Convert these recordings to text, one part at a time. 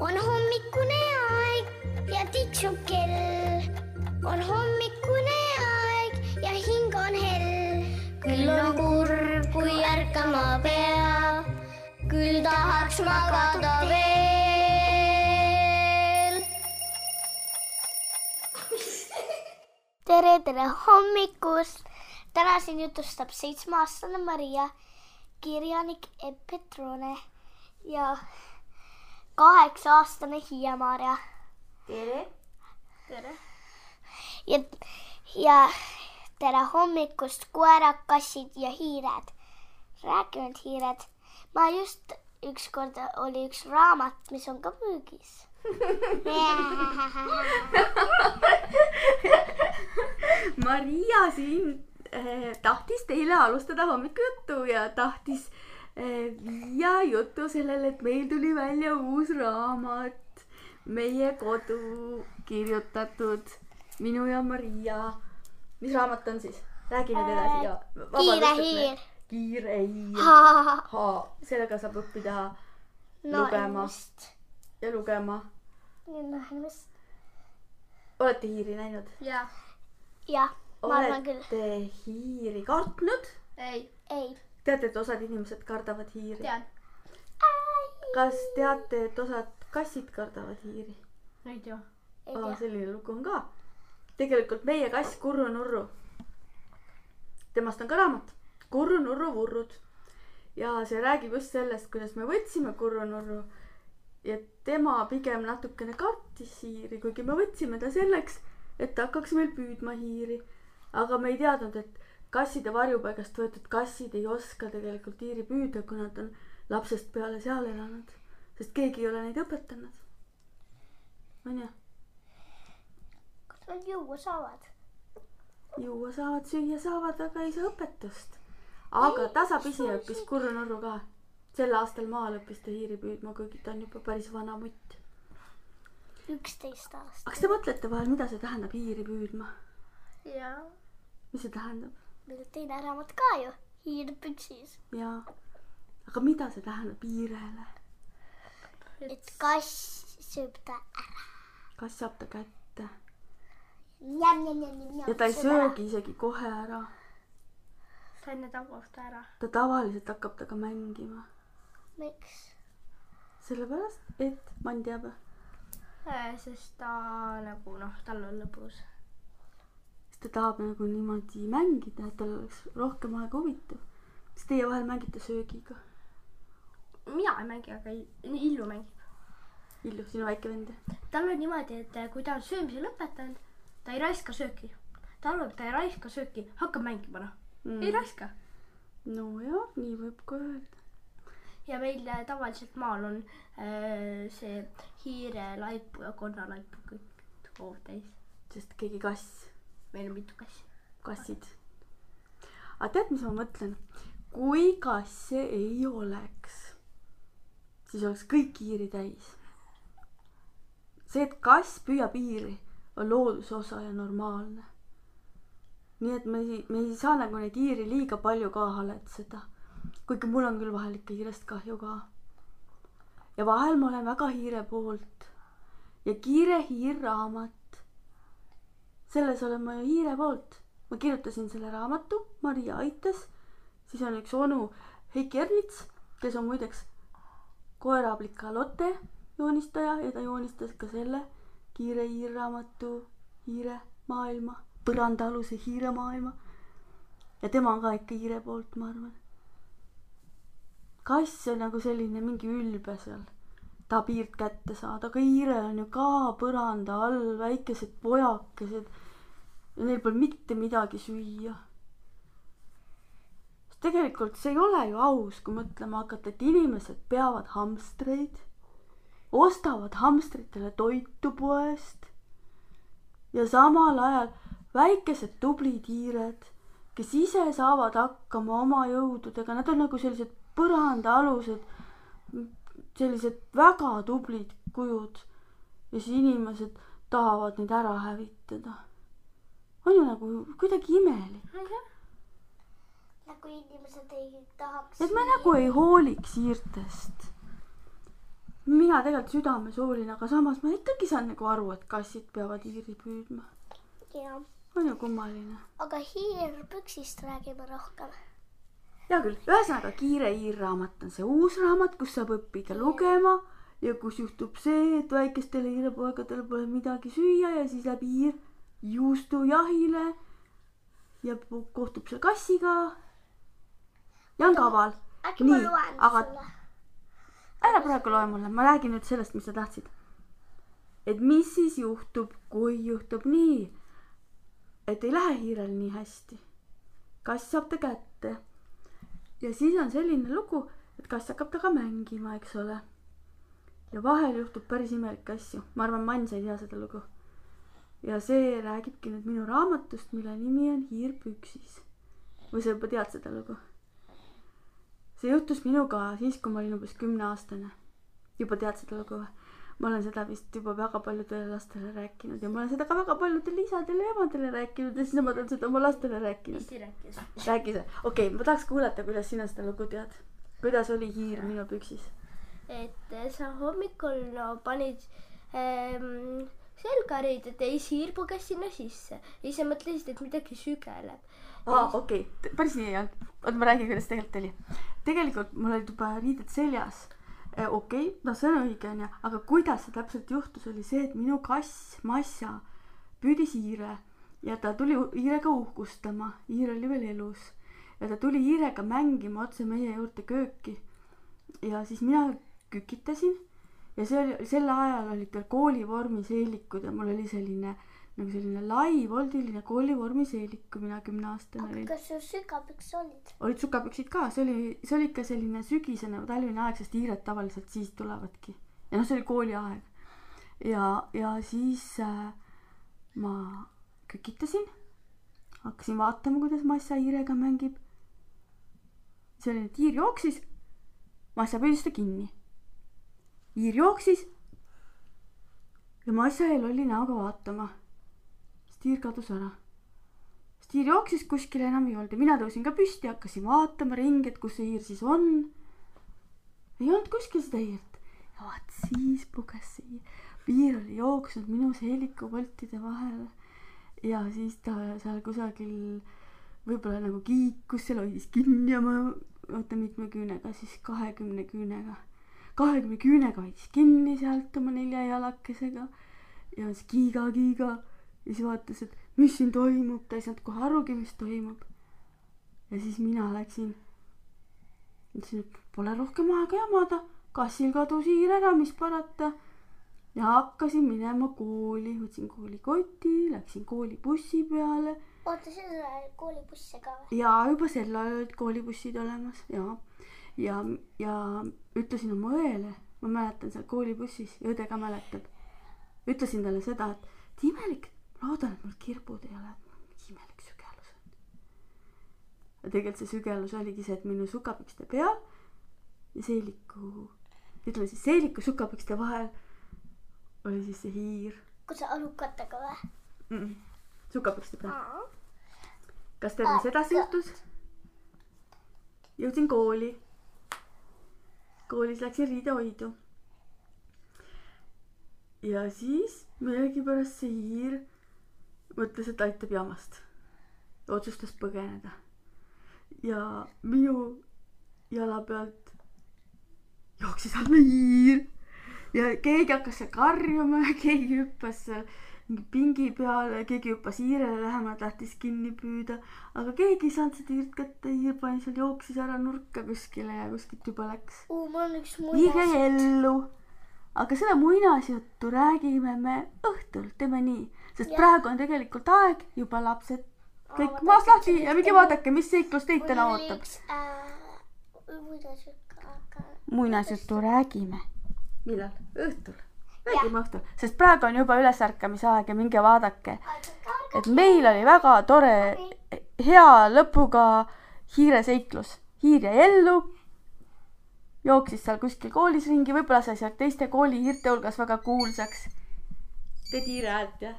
on hommikune aeg ja tiksub kell. on hommikune aeg ja hing on hell. küll on kurb, kui ärkama pea, küll tahaks magada veel. tere, tere hommikust. täna siin jutustab seitsmeaastane Maria, kirjanik Epp Petrone ja kaheksa-aastane Hiia-Maarja. tere. tere. ja, ja tere hommikust, koerad, kassid ja hiired. räägi nüüd, hiired. ma just ükskord oli üks raamat, mis on ka müügis. Maria siin eh, tahtis teile alustada hommikujuttu ja tahtis eh, viia juttu sellele, et meil tuli välja uus raamat, meie kodu kirjutatud, minu ja Maria. mis raamat on siis? räägi nüüd edasi ja. kiire hiir. kiire hiir. sellega saab õppida no Lugema. ja lugema. ennast. olete hiiri näinud? jaa. jah, ma arvan küll. olete hiiri kartnud? ei, ei. teate, et osad inimesed kardavad hiiri? tean. kas teate, et osad kassid kardavad hiiri? ei tea. aa, selline lugu on ka. tegelikult meie kass Kurru Nurru, temast on ka raamat Kurru Nurru vurrud ja see räägib just sellest, kuidas me võtsime Kurru Nurru ja tema pigem natukene kartis hiiri, kuigi me võtsime ta selleks, et ta hakkaks meil püüdma hiiri. aga me ei teadnud, et kasside varjupaigast võetud kassid ei oska tegelikult hiiri püüda, kui nad on lapsest peale seal elanud, sest keegi ei ole neid õpetanud. onju kas nad juua saavad? juua saavad, süüa saavad, aga ei saa õpetust. aga tasapisi õppis Kurru Nurru ka. sel aastal maal õppis ta hiiri püüdma, kuigi ta on juba päris vana mutt. üksteist aastat. kas te mõtlete vahel, mida see tähendab hiiri püüdma? jaa. mis see tähendab? Meil on teine raamat ka ju, hiir püksis. jaa. aga mida see tähendab hiirele? et kass sööb ta ära. kas saab ta kätte ja ja ta ei söögi isegi kohe ära. ta enne tabab ta ära. ta tavaliselt hakkab temaga mängima, miks? sellepärast et mann teab, sest ta nagu noh, tal on lõbus. Sest ta tahab nagu niimoodi mängida, et tal oleks rohkem aega huvitav. kas teie vahel mängite söögiga? mina ei mängi, aga Illu mängib. Illu, sinu väike vend. tal on niimoodi, et kui ta on söömise lõpetanud, ta ei raiska sööki. ta arvab, et ta ei raiska sööki, hakkab mängima noh mm.. ei raiska. nojah, nii võib ka öelda. ja meil äh, tavaliselt maal on äh, see hiirelaipu ja konnalaipu kõik hoov täis. sest keegi kass, meil on mitu kassi. kassid. aga tead, mis ma mõtlen? kui kasse ei oleks, siis oleks kõik hiiri täis. see, et kass püüab hiiri, on looduse osa ja normaalne. nii et me ei, me ei saa nagu neid hiiri liiga palju ka haletseda. kuigi mul on küll vahel ikka hiirest kahju ka. ja vahel ma olen väga hiire poolt. ja Kiire hiir raamat selles olen ma ju hiire poolt. ma kirjutasin selle raamatu, Maria aitas, siis on üks onu Heiki Ernits, kes on muideks koerablika Lotte joonistaja ja ta joonistas ka selle Kiire hiirraamatu Hiire maailma, põrandaaluse hiire maailma. ja tema on ka ikka hiire poolt, ma arvan. kass on nagu selline mingi ülbe seal, tahab hiirt kätte saada, aga hiire on ju ka põranda all, väikesed pojakesed ja neil pole mitte midagi süüa. tegelikult see ei ole ju aus, kui mõtlema hakata, et inimesed peavad hamstreid, ostavad hamstritele toitu poest ja samal ajal väikesed tublid hiired, kes ise saavad hakkama oma jõududega, nad on nagu sellised põrandaalused, sellised väga tublid kujud ja siis inimesed tahavad neid ära hävitada. On ju nagu kuidagi imelik, nagu inimesed ei tahaks. et me nagu ei hooliks hiirtest. mina tegelikult südames hoolin, aga samas ma ikkagi saan nagu aru, et kassid peavad hiiri püüdma. jah, on ju kummaline. aga hiirpüksist räägime rohkem. hea küll, ühesõnaga Kiire hiirraamat on see uus raamat, kus saab õppida lugema ja kus juhtub see, et väikestele hiirepoegadele pole midagi süüa ja siis läheb hiir juustujahile ja kohtub seal kassiga ja on kaval. Nii, aga- ära praegu loe mulle, ma räägin nüüd sellest, mis sa tahtsid. et mis siis juhtub, kui juhtub nii, et ei lähe hiirel nii hästi. kass saab ta kätte ja siis on selline lugu, et kass hakkab temaga mängima, eks ole. ja vahel juhtub päris imelikke asju, ma arvan, Mann sa ei tea seda lugu. Ja see räägibki nüüd minu raamatust, mille nimi on Hiir püksis. või sa juba tead seda lugu? see juhtus minuga siis, kui ma olin umbes kümneaastane. juba tead seda lugu või? ma olen seda vist juba väga paljudele lastele rääkinud ja ma olen seda ka väga paljudele isadele ja emadele rääkinud ja siis nemad on seda oma lastele rääkinud. hästi rääkis. räägi sa, okei okay,, ma tahaks kuulata, kuidas sina seda lugu tead. kuidas oli hiir minu püksis? et eh, sa hommikul no panid ähm, selgariided ja siis hiir puges sinna sisse ja siis sa mõtlesid, et midagi sügeleb. aa, okei päris nii ei olnud. oota, ma räägin, kuidas tegelikult oli. tegelikult mul olid juba riided seljas. okei okay,, no see on õige onju, aga kuidas see täpselt juhtus, oli see, et minu kass Massa püüdis hiire ja ta tuli hiirega uhkustama, hiir oli veel elus ja ta tuli hiirega mängima otse meie juurde kööki. ja siis mina kükitasin ja see oli, sel ajal olid veel koolivormis eelikud ja mul oli selline nagu selline lai voldiline koolivormi seelik, kui mina kümneaastane olin. kas sul sügavpüks olid? olid sukapüksid ka, see oli, see oli ikka selline sügisene või talvine aeg, sest hiired tavaliselt siis tulevadki. ja noh, see oli kooliaeg. ja, ja siis äh, ma kükitasin, hakkasin vaatama, kuidas Massa hiirega mängib. see oli, et hiir jooksis, Massa püüdis ta kinni. Hiir jooksis ja Massa jäi lolli näoga vaatama. sest hiir kadus ära sest hiir jooksis kuskile enam ei olnud ja mina tõusin ka püsti, hakkasin vaatama ringi, et kus see hiir siis on. ei olnud kuskil seda hiirt ja vaat siis puges see hiir. hiir oli jooksnud minu seelikuvoltide vahele ja siis ta seal kusagil võib-olla nagu kiikus seal, hoidis kinni oma, oota mitme küünega siis, kahekümne küünega. Kahekümne küünega hoidis kinni sealt oma nelja jalakesega ja siis kiiga-kiiga ja siis vaatas, et mis siin toimub, ta ei saanud kohe arugi, mis toimub. ja siis mina läksin, ütlesin, et pole rohkem aega jamada, kassil kadus hiir ära, mis parata. ja hakkasin minema kooli, võtsin koolikoti, läksin koolibussi peale oota, sul oli koolibusse ka või? ja juba sel ajal olid koolibussid olemas ja, ja, ja ütlesin oma õele, ma mäletan seal koolibussis ja õde ka mäletab. ütlesin talle seda, et imelik, loodan, et mul kirbud ei ole, imelik sügelus on. ja tegelikult see sügelus oligi see, et minu sukapükste peal ja seeliku, ütleme siis seeliku sukapükste vahel oli siis see hiir kus sa alukatega või? mm. -mm. sukapükste peal. kas teil mis edasi juhtus? jõudsin kooli. Koolis läksin riidehoidu. ja siis millegipärast see hiir mõtles, et aitab jamast. otsustas põgeneda. ja minu jala pealt jooksis alla hiir ja keegi hakkas seal karjuma keegi hüppas seal pingi peale, keegi hüppas hiirele lähemale, tahtis kinni püüda, aga keegi ei saanud seda hiirt kätte, hiir pani seal, jooksis ära nurka kuskile ja kuskilt juba läks. hiir jäi ellu. aga seda muinasjuttu räägime me õhtul, teeme nii, sest Jah. praegu on tegelikult aeg juba lapsed kõik Aa, ma maast lahti ja minge vaadake, mis seiklus teid täna ootab. äh, muinasjuttu räägime. millal? õhtul. Räägime õhtul, sest praegu on juba ülesärkamise aeg ja minge vaadake, et meil oli väga tore, hea lõpuga hiireseiklus. hiir jäi ellu, jooksis seal kuskil koolis ringi, võib-olla sai sealt teiste koolihiirte hulgas väga kuulsaks. teed hiire häält, jah?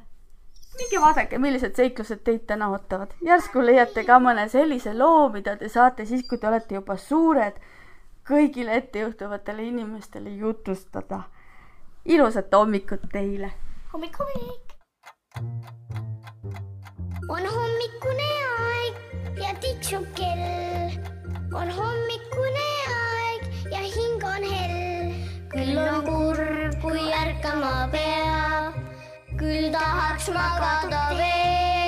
minge vaadake, millised seiklused teid täna ootavad. järsku leiate ka mõne sellise loo, mida te saate siis, kui te olete juba suured, kõigile ettejuhtuvatele inimestele jutustada. Ilusat hommikut teile. hommik, hommik. on hommikune aeg ja tiksub kell. on hommikune aeg ja hing on hell. küll on kurb, kui ärkama pea. küll tahaks magada veel.